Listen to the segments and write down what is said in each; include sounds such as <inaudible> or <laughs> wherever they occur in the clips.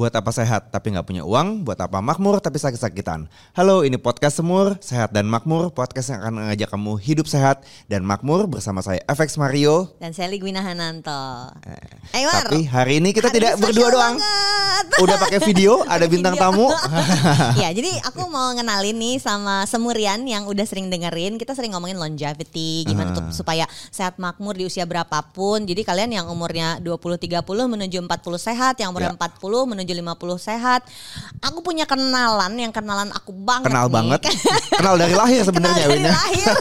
Buat apa sehat tapi nggak punya uang? Buat apa makmur tapi sakit-sakitan? Halo, ini podcast Semur, Sehat dan Makmur, podcast yang akan mengajak kamu hidup sehat dan makmur bersama saya FX Mario. Dan Sally Gwina Hananto. Eh, War. Tapi hari ini kita Hari tidak ini berdua doang. banget. Udah pakai video, <laughs> ada bintang Video. tamu. <laughs> ya, jadi <laughs> aku mau ngenalin nih sama Semurian yang udah sering dengerin. Kita sering ngomongin longevity, gimana tuh supaya sehat makmur di usia berapapun. Jadi kalian yang umurnya 20 30 menuju 40 sehat, yang umurnya Ya. 40 menuju 50 sehat. Aku punya kenalan yang kenalan aku banget Kenal nih. banget. <laughs> Kenal dari lahir sebenarnya Kenal dari ya. lahir.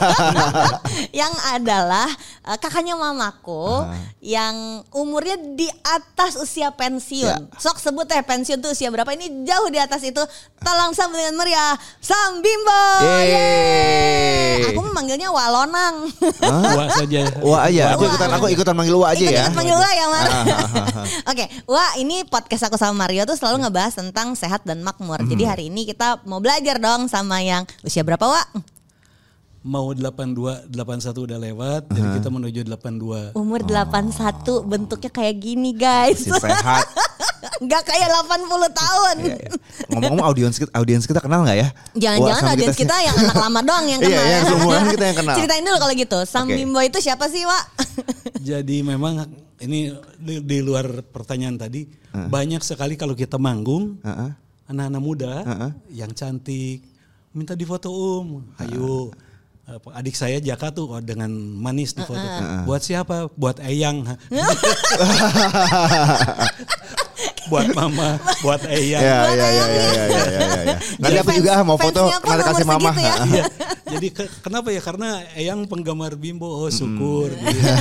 <laughs> yang adalah eh, kakaknya mamaku yang umurnya di atas usia pensiun. Ya. Sok sebut teh pensiun tuh usia berapa? Ini jauh di atas itu. Tolong sambut dengan meriah Sam Bimbo. Yeay. Yeay. Aku memanggilnya Walonang. <laughs> Wah saja. Wah aja, aku Wah. ikutan aku ikutan manggil Wah aja ya. Ikut-ikut panggil Wah ya Mar. Oke, Wah ini podcast aku sama Mario tuh selalu ngebahas tentang sehat dan makmur. Jadi Hmm. hari ini kita mau belajar dong sama yang usia berapa Wah? Mau 82, 81 udah lewat, jadi kita menuju 82. Umur 81 bentuknya kayak gini guys. Masih sehat. <laughs> Nggak kayak 80 tahun. Iya, iya. Ngomong-ngomong audiens kita, audiens kita kenal nggak ya? Jangan-jangan audiens kita yang anak lama doang yang <laughs> Iya, kenal. yang ya. seumuran kita yang kenal. <laughs> Ceritain dulu kalau gitu. Sang Oke. Bimbo itu siapa sih, Wak? Jadi memang ini di, di luar pertanyaan tadi, banyak sekali kalau kita manggung, Heeh. anak-anak muda yang cantik, minta difoto om, ayo. Apa, Adik saya Jaka tuh oh, dengan manis di foto. Buat siapa? Buat Eyang. <laughs> <laughs> buat mama, <laughs> buat Eyang. Ya, Buat ya, ya, ayamnya. ya, ya, ya, ya, ya. <laughs> Nanti aku juga mau foto, nanti kasih mama. segitu ya. Iya. <laughs> Jadi ke- kenapa ya? Karena Eyang penggemar Bimbo, oh syukur. Dia,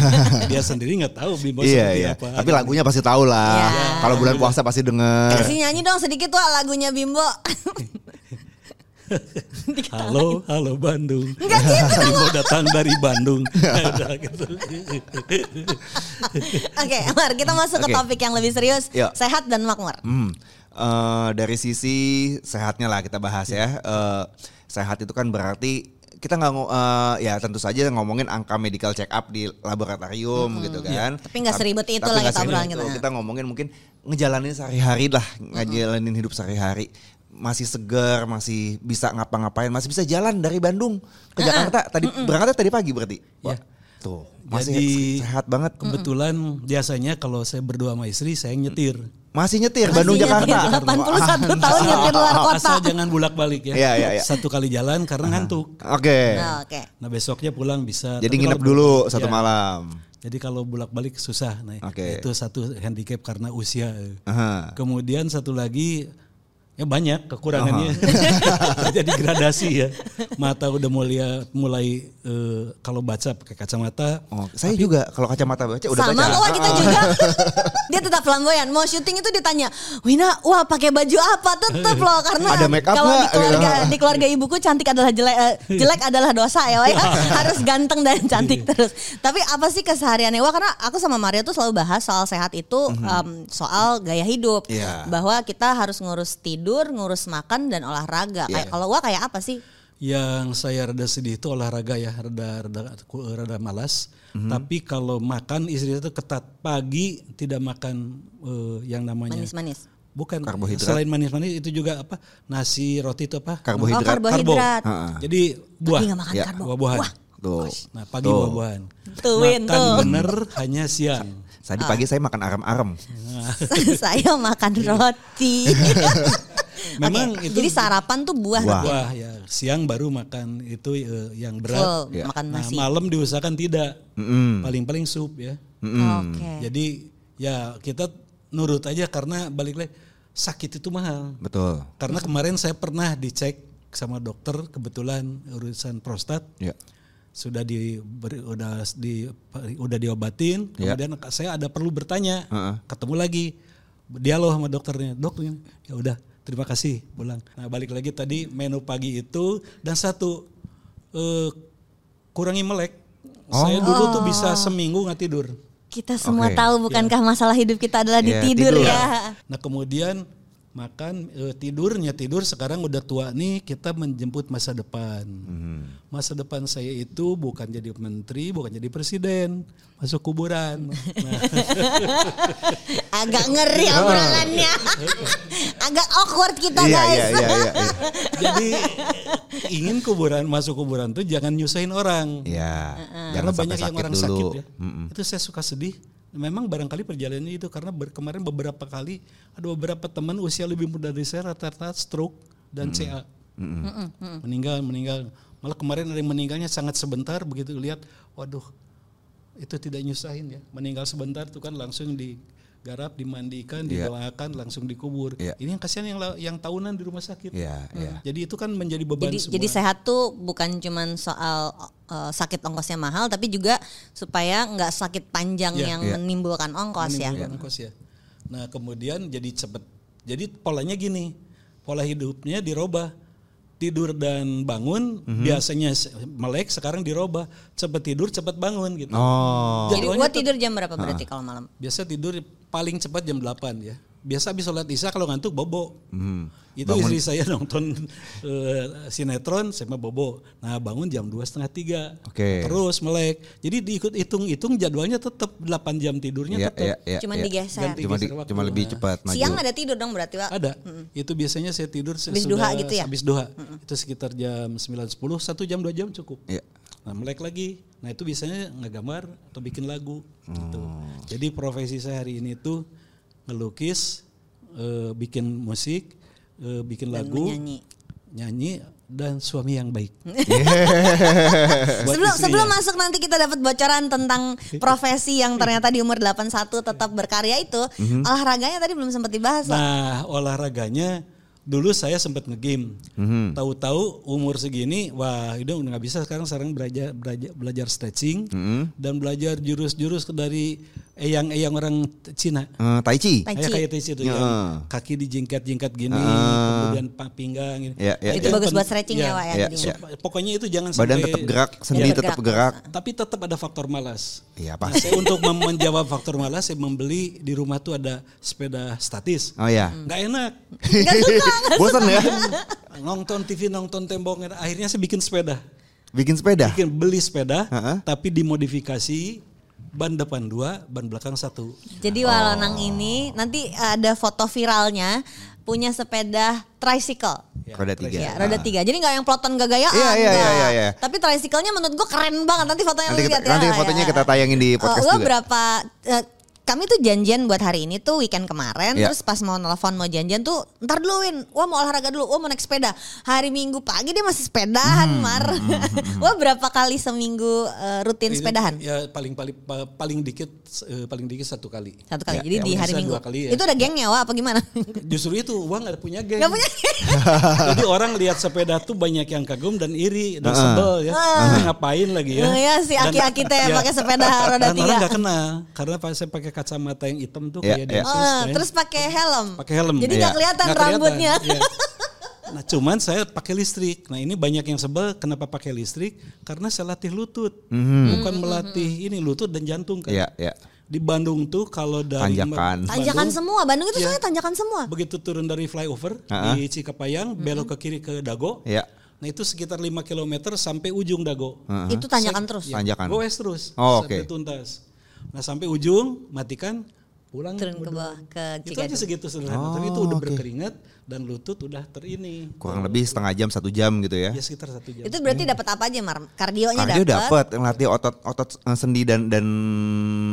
dia sendiri nggak tahu Bimbo Iya, seperti iya. apa. Tapi lagunya pasti tahu lah. Iya. Kalau bulan puasa pasti denger. Kasih nyanyi dong sedikit, Wak, lagunya Bimbo. <laughs> Halo, halo Bandung. Enggak gitu. <laughs> Bimbo datang dari Bandung. <laughs> Gitu. Oke, Mar, kita masuk ke Oke. topik yang lebih serius. Yuk. Sehat dan makmur. Hmm. Eh, dari sisi sehatnya lah kita bahas ya. Eh, sehat itu kan berarti kita nggak eh, ya tentu saja ngomongin angka medical check up di laboratorium gitu kan. Tapi nggak seribet itu Tapi lah nggak kita seribet obrolan itu. kita. Kita ngomongin mungkin ngejalanin sehari-hari lah, ngejalanin hidup sehari-hari. Masih segar, masih bisa ngapa-ngapain, masih bisa jalan dari Bandung ke Jakarta. Tadi berangkatnya tadi pagi berarti. Wah, Tuh, masih Jadi- sehat banget. Kebetulan biasanya kalau saya berdua sama istri saya nyetir. Masih nyetir Masih Bandung nyetir, Jakarta. 81 tahun nyetir luar kota. Asal jangan bolak-balik ya. Iya, iya, iya. Satu kali jalan karena ngantuk. Oke. Nah, Oke. Nah besoknya pulang bisa. Jadi Tapi nginep dulu bolak- satu ya. malam. Jadi kalau bolak-balik susah. Nah, Oke. itu satu handicap karena usia. Aha. Kemudian satu lagi ya banyak kekurangannya. <laughs> Jadi gradasi ya. Mata udah mulai mulai eh, kalau baca pakai kacamata. Oh, saya juga kalau kacamata baca udah Sama baca. kok Wak, kita juga. Dia tetap flamboyan. Mau syuting itu ditanya, Wina, wah pakai baju apa? Tetep loh karena Ada make up kalau di keluarga Gitu. di keluarga ibuku cantik adalah jelek, eh, jelek adalah dosa ya, ya. Harus ganteng dan cantik terus. Tapi apa sih kesehariannya? Wah, karena aku sama Mario tuh selalu bahas soal sehat itu em, soal gaya hidup. Iya. Bahwa kita harus ngurus tidur, ngurus makan dan olahraga. Kayak kalau Wak kayak apa sih? Yang saya rada sedih itu olahraga ya, rada rada rada malas. Mhm. Tapi kalau makan istri itu ketat. Pagi tidak makan eh, yang namanya Manis-manis. Bukan Karbohidrat. Selain manis-manis itu juga apa? Nasi, roti itu apa? Oh, Karbohidrat. karbohidrat. Karbo. Jadi buah. Makan Ya, karbo. Buah-buahan. Wah, Tuh. Nah, pagi Tuh. buah-buahan. Tuh, Win, Makan tuh. bener hanya siang. Tadi pagi saya makan arem-arem. <laughs> <laughs> saya makan roti. <laughs> <laughs> Memang Oke, itu Jadi sarapan tuh buah. Buah. buah ya. Siang baru makan itu eh, yang berat. Full Ya. makan Nah, nasi. malam diusahakan tidak. Mm-mm. Paling-paling sup ya. Oke. Jadi ya kita nurut aja karena balik lagi sakit itu mahal. Betul. Karena kemarin saya pernah dicek sama dokter kebetulan urusan prostat Ya. sudah di udah di udah diobatin Ya. kemudian saya ada perlu bertanya Heeh. ketemu lagi dialog sama dokternya dok ya udah terima kasih pulang nah balik lagi tadi menu pagi itu dan satu eh, kurangi melek saya dulu tuh bisa seminggu nggak tidur Kita semua Oke. tahu bukankah masalah hidup kita adalah di Iya, tidur, tidur. ya. Nah kemudian makan eh, tidurnya tidur sekarang udah tua nih kita menjemput masa depan. Masa depan saya itu bukan jadi menteri, bukan jadi presiden, masuk kuburan. Nah, <laughs> Agak ngeri obrolannya. <laughs> Agak awkward kita Iya, guys. iya, iya, iya, iya. <laughs> jadi ingin kuburan masuk kuburan tuh jangan nyusahin orang. Iya. Karena banyak yang orang dulu. sakit ya. Mm-mm. Itu saya suka sedih. Memang barangkali perjalanannya itu karena ber- kemarin beberapa kali ada beberapa teman usia lebih muda dari saya rata-rata stroke dan CA. Meninggal, meninggal. Malah kemarin ada yang meninggalnya sangat sebentar begitu lihat, waduh, itu tidak nyusahin ya. Meninggal sebentar tuh kan langsung digarap, dimandikan, Iya. didoakan, langsung dikubur. Iya. Ini yang kasihan yang yang tahunan di rumah sakit. Iya, iya. Jadi itu kan menjadi beban Jadi semua. jadi sehat tuh bukan cuman soal uh, sakit ongkosnya mahal tapi juga supaya nggak sakit panjang Iya, yang iya. menimbulkan ongkos ya. menimbulkan ongkos ya. Nah kemudian jadi cepet. Jadi polanya gini, pola hidupnya dirubah. Tidur dan bangun Mhm. biasanya melek sekarang dirubah cepet tidur cepet bangun gitu. Oh. Jadi gua tidur jam berapa berarti kalau malam? Biasa tidur paling cepat jam 8 ya. Biasa habis sholat isya kalau ngantuk bobo. Hmm. Itu istri saya <laughs> nonton eh, sinetron sama bobo. Nah bangun jam dua setengah tiga. Oke. Terus melek. Jadi diikut hitung-hitung jadwalnya tetap 8 jam tidurnya Iya, tetap. iya, iya. Cuman iya. digeser. Ganti Cuma, di- geser waktu. cuma lebih Nah. cepat maju. Siang ada tidur dong berarti Pak? Ada. Itu biasanya saya tidur Habis sesudah duha gitu ya? Habis duha. Itu sekitar jam 9 10, satu jam dua jam cukup. Iya. Nah, melek lagi. Nah, itu biasanya ngegambar atau bikin lagu gitu. Oh. Jadi profesi saya hari ini tuh ngelukis, eh, bikin musik, eh, bikin Dan lagu, menyanyi. nyanyi dan suami yang baik. <laughs> <laughs> Buat Sebelum istrinya. sebelum masuk nanti kita dapat bocoran tentang <laughs> profesi yang ternyata di umur 81 tetap berkarya itu, olahraganya tadi belum sempat dibahas. Nah, olahraganya dulu saya sempat nge-game. Mhm. Tahu-tahu umur segini, wah itu udah nggak bisa sekarang sekarang belajar belajar, belajar stretching Mhm. dan belajar jurus-jurus dari eyang-eyang orang Cina. Eh, tai Chi. Tai Kayak Chi. kayak itu Ya. yang kaki dijingkat-jingkat gini, Ah. kemudian pinggang gini. Ya, ya, Itu ya. bagus buat stretching ya, Wak, ya, ya, jadinya. ya. Sup- Pokoknya itu jangan Badan sampai tetap gerak, sendi Iya, tetap bergerak. gerak. tapi tetap ada faktor malas. Iya, Nah, pasti. saya untuk menjawab faktor malas, saya membeli di rumah tuh ada sepeda statis. Oh ya. Nggak enak. Nggak suka. Bosan ya? nonton TV, nonton tembok. Akhirnya saya bikin sepeda. Bikin sepeda. Bikin beli sepeda, Ha-ha. tapi dimodifikasi ban depan dua, ban belakang satu. Jadi Walonang ini nanti ada foto viralnya punya sepeda tricycle. Roda tiga. Ya, roda tiga. Jadi nggak yang peloton gak gayaan. Iya, iya, iya, iya, iya. Tapi tricycle-nya menurut gua keren banget. Nanti fotonya Nanti lu kita- lihat ya. nanti Ya, fotonya ya. kita tayangin di podcast gua juga. berapa eh, kami tuh janjian buat hari ini tuh weekend kemarin Iya. terus pas mau nelfon mau janjian tuh ntar dulu Win wah mau olahraga dulu wah mau naik sepeda hari minggu pagi dia masih sepedahan Hmm, Mar wah berapa kali seminggu eh, rutin Ini- sepedahan Ya paling paling pa- paling dikit eh, paling dikit satu kali. satu kali Ya, jadi ya, di hari minggu kali ya. itu ada gengnya wah apa gimana <laughs> Justru itu uang nggak punya <laughs> geng. Gak punya Jadi orang lihat sepeda tuh banyak yang kagum dan iri dan Heeh. sebel ya. Ini ngapain lagi ya? Oh ya, si aki-aki teh ya. pakai sepeda roda Dan tiga. orang nggak kenal karena pas saya pakai kacamata yang hitam tuh Ya, kayak ya. densus, Oh, ya. terus pakai helm. pakai helm. Jadi Iya. nggak kelihatan Nggak kelihatan, rambutnya. iya. Nah cuman saya pakai listrik. Nah ini banyak yang sebel kenapa pakai listrik? Karena saya latih lutut, bukan melatih ini lutut dan jantung kan. Iya, iya. Di Bandung tuh kalau dari Tanjakan. Tanjakan Bandung, semua. Bandung itu Iya. soalnya tanjakan semua. begitu turun dari flyover Ha-ha. di Cikapayang, belok ke kiri ke Dago. Iya. Nah itu sekitar 5 km sampai ujung Dago. Heeh. Itu tanjakan terus. Ya, Tanjakan. Goes terus Oh, sampai oke. tuntas. Nah sampai ujung matikan pulang Turun ke bawah ke Itu aja segitu sederhana. Tapi itu udah berkeringat dan lutut udah terini. Kurang lebih setengah jam, satu jam gitu ya. Ya sekitar satu jam. Itu berarti dapat apa aja, Mar? Kardionya Kardio dapat. dapat, ngelatih otot otot eh, sendi dan dan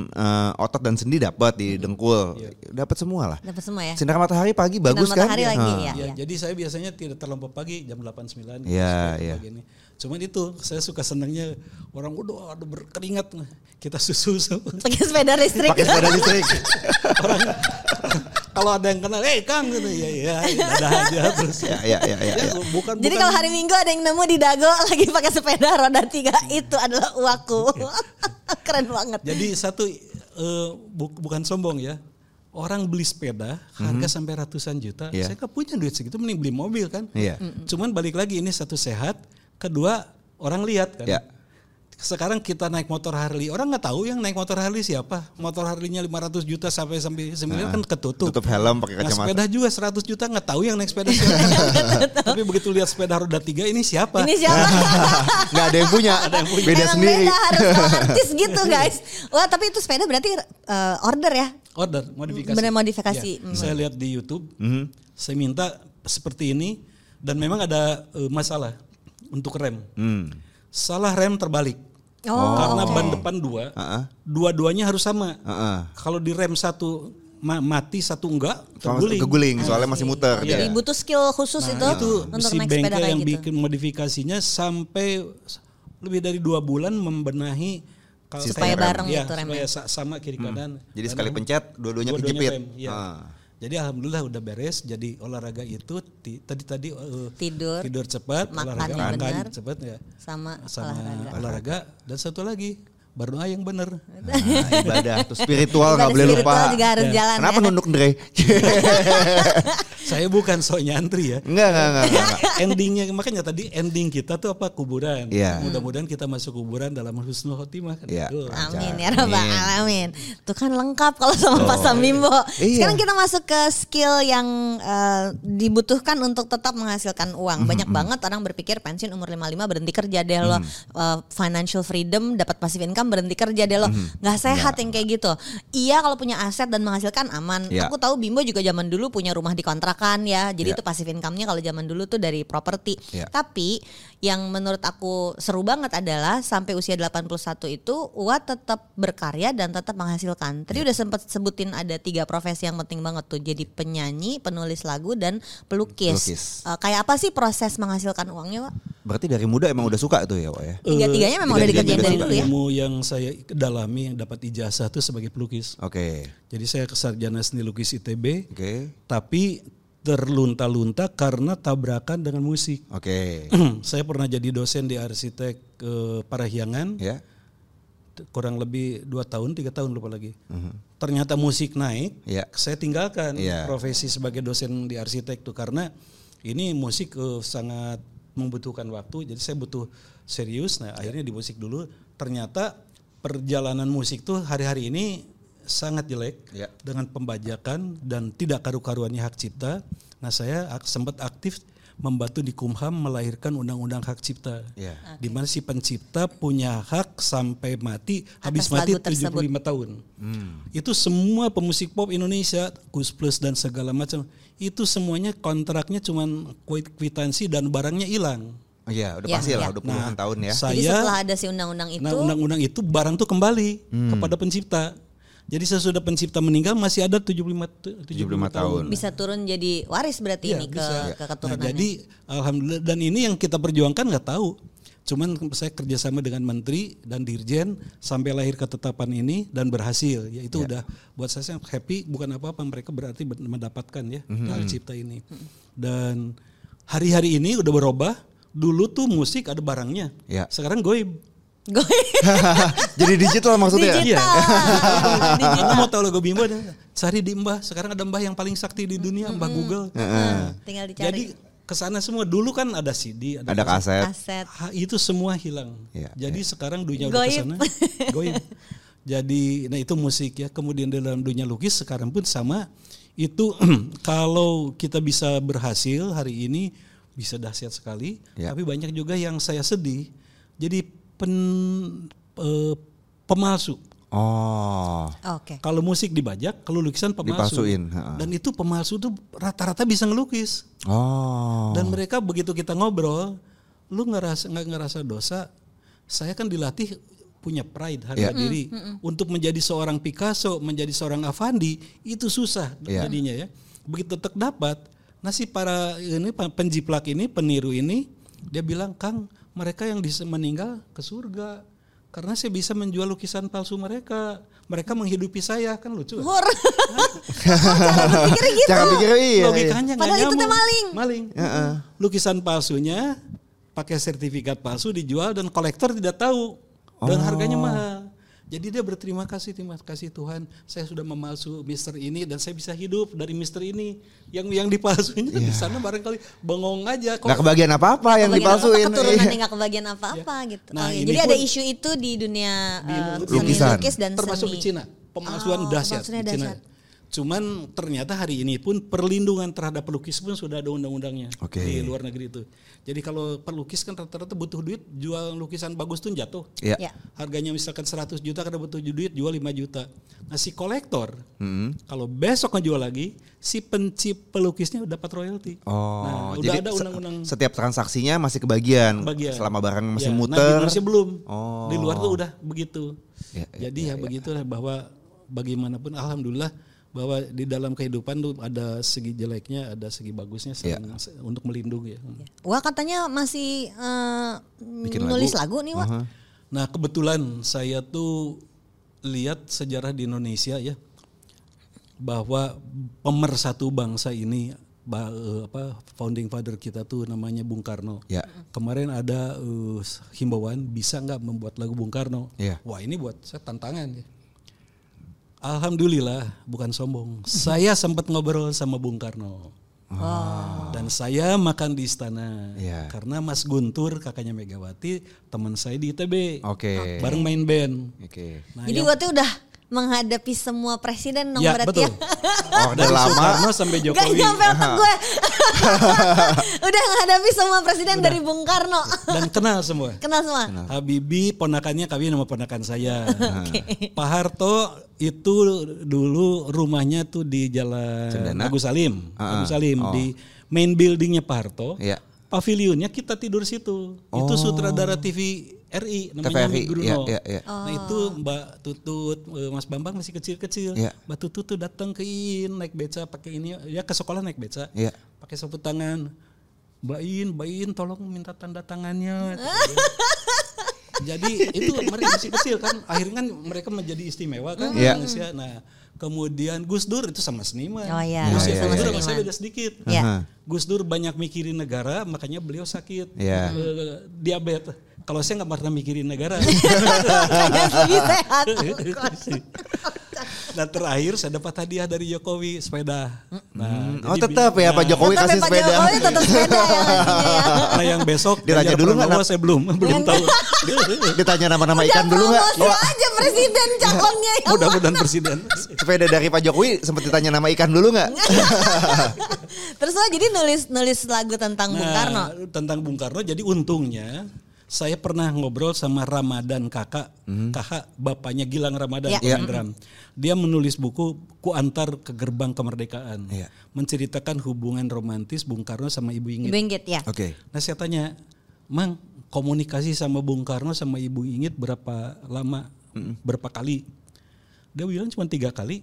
eh, otot dan sendi dapat di dengkul. Dapat semua lah. Dapat semua ya. Sinar matahari pagi bagus kan? matahari lagi, Heeh. ya. Ya, jadi saya biasanya tidak terlampau pagi jam 8 9 gitu, Iya, iya. Cuman itu saya suka senangnya orang udah ada berkeringat kita susu Pakai sepeda listrik. Pakai sepeda listrik. <laughs> orang kalau ada yang kenal, eh Kang gitu ya ya ada aja terus. Ya, ya, ya, ya, Ya, ya. bukan Jadi bukan kalau hari Minggu ada yang nemu di Dago <laughs> lagi pakai sepeda roda tiga itu adalah uaku. <laughs> Keren banget. Jadi satu eh, bu- bukan sombong ya. Orang beli sepeda harga sampai ratusan juta. Iya. Saya nggak punya duit segitu mending beli mobil kan. Iya. Cuman balik lagi ini satu sehat, kedua orang lihat kan. Ya. Sekarang kita naik motor Harley, orang nggak tahu yang naik motor Harley siapa. Motor Harley-nya 500 juta sampai sampai sembilan kan ketutup. Tutup helm pakai Nah, kacamata. sepeda juga 100 juta nggak tahu yang naik sepeda <laughs> siapa. Tapi begitu lihat sepeda roda tiga ini siapa? Ini siapa? <laughs> Nggak ada yang punya. Beda Emang sendiri. Beda harus <laughs> artis gitu guys. Wah tapi itu sepeda berarti eh, order ya? Order modifikasi. Bener modifikasi. Ya, Hmm. Saya lihat di YouTube, Mhm. saya minta seperti ini dan memang ada eh, masalah untuk rem. Hmm. Salah rem terbalik. Oh, Karena oke. ban depan dua, Heeh. dua-duanya harus sama. Heeh. Kalau di rem satu ma- mati, satu enggak, terguling. keguling soalnya masih muter Jadi dia. butuh skill khusus itu, Nah, itu untuk si naik sepeda kayak yang gitu. bikin modifikasinya sampai lebih dari dua bulan membenahi kalau Supaya bareng ya, gitu remnya. sama kiri kanan. Jadi Dan sekali pencet dua-duanya dua-duanya kejepit. rem, iya. Ah. Jadi alhamdulillah udah beres. Jadi olahraga itu tadi tadi eh, Tidur, tidur cepat, makan olahraga yang makan benar. cepat ya. sama, Sama olahraga. olahraga. dan satu lagi berdoa yang benar. Nah, ibadah tuh spiritual nggak boleh lupa. juga harus Ya. jalan Kenapa ya. nunduk Andre? <laughs> Saya bukan sok nyantri ya. Enggak, enggak, enggak, enggak. Endingnya makanya tadi ending kita tuh apa kuburan. Iya. Mudah-mudahan kita masuk kuburan dalam husnul khotimah kan. Iya. Tuh. Amin ya rabbal alamin. Tuh kan lengkap kalau sama Pak Samimbo. Iya. Sekarang kita masuk ke skill yang eh, dibutuhkan untuk tetap menghasilkan uang. Banyak banget orang berpikir pensiun umur 55 berhenti kerja deh lo. Eh, financial freedom dapat passive income berhenti kerja deh lo. Nggak sehat yang kayak gitu. Iya kalau punya aset dan menghasilkan aman. Iya. Aku tahu Bimbo juga zaman dulu punya rumah di kontrakan ya. Jadi Iya. itu passive income-nya kalau zaman dulu tuh dari properti. Iya. Tapi yang menurut aku seru banget adalah sampai usia 81 itu Uwa tetap berkarya dan tetap menghasilkan. Tadi Iya. udah sempat sebutin ada tiga profesi yang penting banget tuh. Jadi penyanyi, penulis lagu dan pelukis. Pelukis. Eh, kayak apa sih proses menghasilkan uangnya, Wak? Berarti dari muda emang udah suka tuh ya, Wak ya? Tiga-tiganya memang udah tiga-tiganya dikerjain dari udah dulu ya. Ilmu yang saya dalami yang dapat ijazah itu sebagai pelukis. Oke. Jadi saya sarjana seni lukis ITB, Oke. tapi terlunta-lunta karena tabrakan dengan musik. Oke. <clears throat> saya pernah jadi dosen di arsitek eh, Parahyangan, Ya. kurang lebih dua tahun, tiga tahun lupa lagi. Ternyata musik naik, Ya. saya tinggalkan Iya. profesi sebagai dosen di arsitek tuh karena ini musik eh, sangat membutuhkan waktu, jadi saya butuh serius. Nah akhirnya di musik dulu. Ternyata perjalanan musik tuh hari-hari ini sangat jelek Ya. dengan pembajakan dan tidak karu-karuannya hak cipta. Nah saya ak- sempat aktif membantu di Kumham melahirkan undang-undang hak cipta. Ya. Di mana si pencipta punya hak sampai mati, habis Atas mati lagu tersebut. 75 tahun. Hmm. Itu semua pemusik pop Indonesia, Gus Plus dan segala macam, itu semuanya kontraknya cuman kuit- kwitansi dan barangnya hilang. Oh iya, udah Ya, pasti lah, ya. udah puluhan tahun ya. Jadi Saya setelah ada si undang-undang itu, Nah, undang-undang itu barang tuh kembali Hmm. kepada pencipta. Jadi sesudah pencipta meninggal masih ada 75 tu- 75 tahun. bisa turun jadi waris berarti Iya, ini ke, bisa. ke Nah, keturunannya. jadi alhamdulillah dan ini yang kita perjuangkan nggak tahu. Cuman saya kerjasama dengan menteri dan dirjen sampai lahir ketetapan ini dan berhasil. Ya itu udah buat saya sih happy bukan apa-apa mereka berarti ber- mendapatkan ya hak cipta ini. Dan hari-hari ini udah berubah. Dulu tuh musik ada barangnya. Ya. Sekarang goib. <laughs> Jadi digital maksudnya? digital. <laughs> Kamu Nah, mau tahu logo Bimbo? Cari di Mbah. Sekarang ada Mbah yang paling sakti di dunia, Mbah Google. Nah, tinggal dicari. Jadi ke sana semua dulu kan ada CD, ada, Ada kaset. aset. Ha, itu semua hilang. Iya, Jadi sekarang dunia udah ke sana. <laughs> Goib. Jadi nah itu musik ya. Kemudian dalam dunia lukis sekarang pun sama. Itu <clears throat> kalau kita bisa berhasil hari ini bisa dahsyat sekali. Ya. Tapi banyak juga yang saya sedih. Jadi pen, eh, pemalsu. Oh. Oke. Kalau musik dibajak, kalau lukisan pemalsu. Dipalsuin, ha. Dan itu pemalsu tuh rata-rata bisa ngelukis. Oh. Dan mereka begitu kita ngobrol, lu ngerasa nggak ngerasa dosa? Saya kan dilatih punya pride harga Iya. diri untuk menjadi seorang Picasso, menjadi seorang Avandi itu susah Iya. jadinya ya. Begitu tek dapat, nasi para ini penjiplak ini, peniru ini, dia bilang Kang, mereka yang meninggal ke surga. Karena saya bisa menjual lukisan palsu mereka. Mereka menghidupi saya kan lucu. kan? Hur. Cara berpikirnya gitu. Cara pikir iya. Logikanya nggak Padahal itu teh maling. Maling. Lukisan palsunya pakai sertifikat palsu dijual dan kolektor tidak tahu dan harganya mahal. Jadi dia berterima kasih, terima kasih Tuhan, saya sudah memalsu Mister ini dan saya bisa hidup dari Mister ini. Yang yang dipalsunya di sana barangkali bengong aja. Kok Nggak kebagian apa-apa yang Kebagian apa, dipalsuin. keturunannya Iya. nggak kebagian apa-apa gitu. Nah, Oh, iya. ini Jadi ada isu itu di dunia eh, seni lukisan. lukis dan termasuk seni. di Cina. Pemalsuan Oh, dahsyat di Cina. Cuman ternyata hari ini pun perlindungan terhadap pelukis pun sudah ada undang-undangnya Oke. di luar negeri itu. Jadi kalau pelukis kan rata-rata butuh duit, jual lukisan bagus tuh jatuh. Iya. Ya. Harganya misalkan 100 juta karena butuh duit jual 5 juta. Nah si kolektor Mm-mm. kalau besok ngejual lagi si pencip pelukisnya udah dapat royalti. Oh, nah, udah jadi ada se- undang-undang setiap transaksinya masih kebagian, bagian. selama barang masih Ya, Nah, di muter. Indonesia belum. Oh. Di luar tuh udah begitu. Ya, ya, Jadi ya, begitulah bahwa bagaimanapun alhamdulillah bahwa di dalam kehidupan tuh ada segi jeleknya, ada segi bagusnya Ya. saling- untuk melindungi ya. Wah katanya masih eh, Bikin nulis lagu. lagu, nih Wak. Aha. Nah, kebetulan saya tuh lihat sejarah di Indonesia ya bahwa pemersatu bangsa ini eh, apa founding father kita tuh namanya Bung Karno. Ya. Kemarin ada eh, himbauan bisa nggak membuat lagu Bung Karno. Iya. Wah ini buat saya tantangan ya. Alhamdulillah bukan sombong. Saya sempat ngobrol sama Bung Karno. Dan saya makan di istana. Iya. Karena Mas Guntur kakaknya Megawati teman saya di ITB. Oke. Bareng main band. Oke. Nah, Jadi waktu udah menghadapi semua presiden dong ya berarti betul. ya. Orde Dari lama. Soekarno sampai Gak Jokowi. nyampe otak gue. <laughs> udah menghadapi semua presiden dari Bung Karno. Dan kenal semua. Kenal semua. Habibie ponakannya kawin sama ponakan saya. Pak Harto itu dulu rumahnya tuh di Jalan Cendana? Agus Salim. Ah, Agus Salim oh. di main buildingnya Pak Harto. Iya. Pavilionnya kita tidur situ. Itu Oh. sutradara TV RI namanya TVRI, Bruno. iya, iya, iya. Nah itu Mbak Tutut, eh, Mas Bambang masih kecil-kecil. Iya. Mbak Tutut tuh datang ke In naik beca pakai ini ya ke sekolah naik beca. Iya. Pakai sapu tangan. Mbak In, Mbak In tolong minta tanda tangannya. <laughs> Jadi itu mereka masih kecil kan, akhirnya kan mereka menjadi istimewa kan di Iya. Indonesia. Nah, kemudian Gus Dur itu sama seniman. Oh iya, Gus iya, Dur iya, sama iya. saya beda sedikit. Iya. Aha. Gus Dur banyak mikirin negara, makanya beliau sakit Iya. eh, diabetes. Kalau saya nggak pernah mikirin negara. Lebih sehat. Dan <laughs> terakhir saya dapat hadiah dari Jokowi sepeda. Nah, Oh tetap ya Pak nah, Jokowi Tetap kasih ya, Pak sepeda. Jokowi tetap sepeda ya <laughs> ya. Nah yang besok Ditanya Ganjar dulu nggak, saya belum belum tahu. <laughs> Ditanya nama-nama ikan dulu nggak? promosi aja presiden calonnya ya. Mudah-mudahan presiden. Sepeda dari Pak Jokowi sempat ditanya nama ikan dulu nggak? <laughs> Terus lo jadi nulis nulis lagu tentang Bung Karno. Nah, tentang Bung Karno. Jadi untungnya saya pernah ngobrol sama Ramadan kakak, kakak bapaknya Gilang Ramadan Ya. drum. Dia menulis buku Ku Antar ke Gerbang Kemerdekaan, Iya. menceritakan hubungan romantis Bung Karno sama Ibu Ingit. Ibu Inggit ya. Oke. Nah saya tanya, Mang komunikasi sama Bung Karno sama Ibu Ingit berapa lama, berapa kali? Dia bilang cuma tiga kali.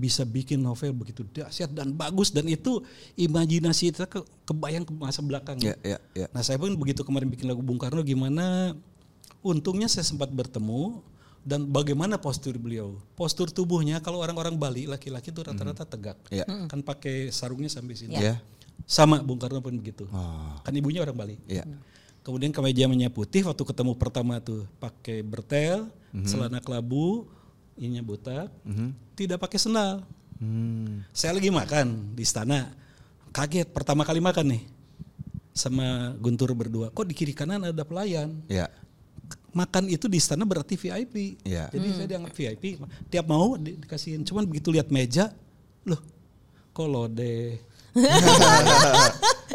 Bisa bikin novel begitu dahsyat dan bagus dan itu imajinasi kita ke, kebayang ke masa belakang. Ya, ya, ya. Nah saya pun begitu kemarin bikin lagu Bung Karno gimana? Untungnya saya sempat bertemu dan bagaimana postur beliau. Postur tubuhnya kalau orang-orang Bali laki-laki itu rata-rata tegak, Ya. kan pakai sarungnya sampai sini. Ya. Sama Bung Karno pun begitu. Oh. Kan ibunya orang Bali. Iya. Kemudian kemejanya putih waktu ketemu pertama tuh pakai bertel, celana kelabu, ininya botak, tidak pakai sendal. Hmm. Saya lagi makan di istana, kaget pertama kali makan nih sama Guntur berdua. Kok di kiri kanan ada pelayan? Ya. Makan itu di istana berarti VIP. Iya. Jadi saya dianggap VIP. Tiap mau di- dikasihin. Cuman begitu lihat meja, loh, kok lode. <laughs>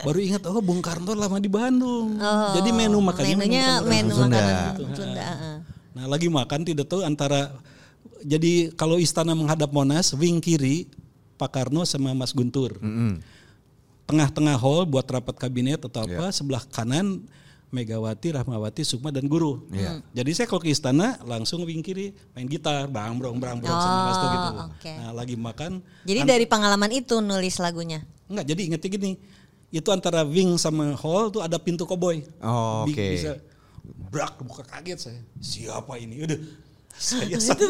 Baru ingat oh Bung Karno lama di Bandung. Jadi menu makannya Menunya menu menu Sunda. makanan Gitu, Sunda. ha. heeh. Nah lagi makan tidak tahu antara jadi kalau istana menghadap Monas, wing kiri Pak Karno sama Mas Guntur. Mm-mm. Tengah-tengah hall buat rapat kabinet atau apa, sebelah kanan Megawati, Rahmawati, Sukma dan Guru. Iya. Jadi saya kalau ke istana langsung wing kiri main gitar, bang brong bang brong sama Mas gitu. Oh, oke. Nah lagi makan. Jadi dari pengalaman itu nulis lagunya. Enggak, jadi ingetnya gini. Itu antara wing sama hall tuh ada pintu koboi. Oh, oke. Bisa Brak buka kaget saya. Siapa ini? Udah. Saya Itu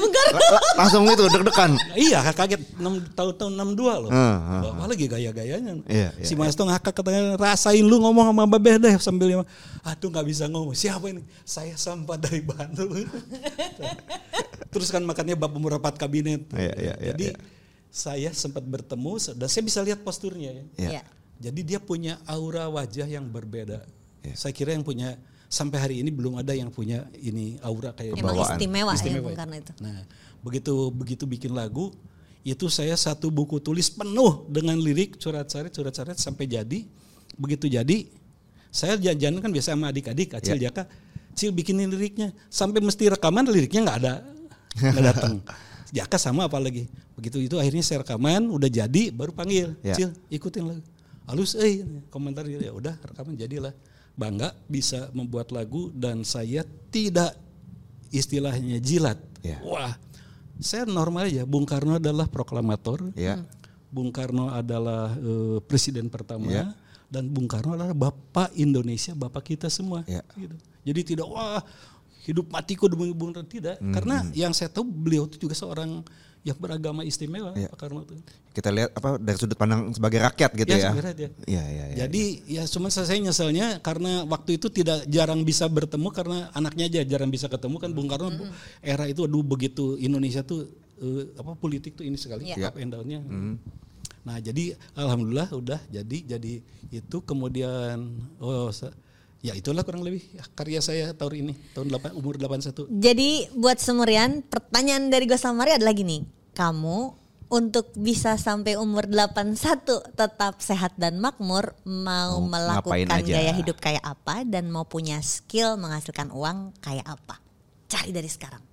langsung itu deg-degan. Iya kaget 6 tahun tahun 62 loh. Ah, Bapak lagi gaya-gayanya. Iya, iya, si Mas Tong ngakak katanya rasain lu ngomong sama Babeh deh sambil aduh nggak bisa ngomong. Siapa ini? Saya sampah dari Bandung. <laughs> Terus kan makannya Bapak merapat kabinet. Iya, iya, iya, Jadi iya. saya sempat bertemu dan saya bisa lihat posturnya ya. Iya. Iya. Jadi dia punya aura wajah yang berbeda. Iya. Saya kira yang punya sampai hari ini belum ada yang punya ini aura kayak Emang Bawaan. istimewa, ya Istimewa ya. Karno itu. Nah, begitu begitu bikin lagu, itu saya satu buku tulis penuh dengan lirik curat saret sampai jadi. Begitu jadi, saya jajan kan biasa sama adik-adik, Acil Ya. Jaka, Cil bikinin liriknya, sampai mesti rekaman liriknya nggak ada, nggak <laughs> datang. Jaka sama apalagi. Begitu itu akhirnya saya rekaman, udah jadi, baru panggil, Ya. Cil ikutin lagu. Halus, eh komentar gitu ya udah rekaman jadilah. Bangga bisa membuat lagu dan saya tidak istilahnya jilat. Ya. Wah, saya normal aja. Bung Karno adalah proklamator. Ya. Bung Karno adalah eh, presiden pertama Ya. dan Bung Karno adalah bapak Indonesia, bapak kita semua. Ya. Gitu. Jadi tidak wah hidup matiku demi Bung Karno tidak, Hmm, karena yang saya tahu beliau itu juga seorang yang beragama istimewa, Ya. Pak Karno itu. Kita lihat apa dari sudut pandang sebagai rakyat gitu Ya, ya. sebenarnya dia. Iya, iya, iya. Jadi ya cuma saya nyeselnya karena waktu itu tidak jarang bisa bertemu karena anaknya aja jarang bisa ketemu kan Bung Karno bu- era itu aduh begitu Indonesia tuh eh, apa politik tuh ini sekali Iya. up and down-nya. Nah, jadi alhamdulillah udah jadi jadi itu kemudian oh ya itulah kurang lebih karya saya tahun ini tahun 8 umur 81. Jadi buat Semurian, pertanyaan dari gue sama Maria adalah gini. Kamu untuk bisa sampai umur 81 tetap sehat dan makmur mau Mau melakukan aja. gaya hidup kayak apa dan mau punya skill menghasilkan uang kayak apa? Cari dari sekarang.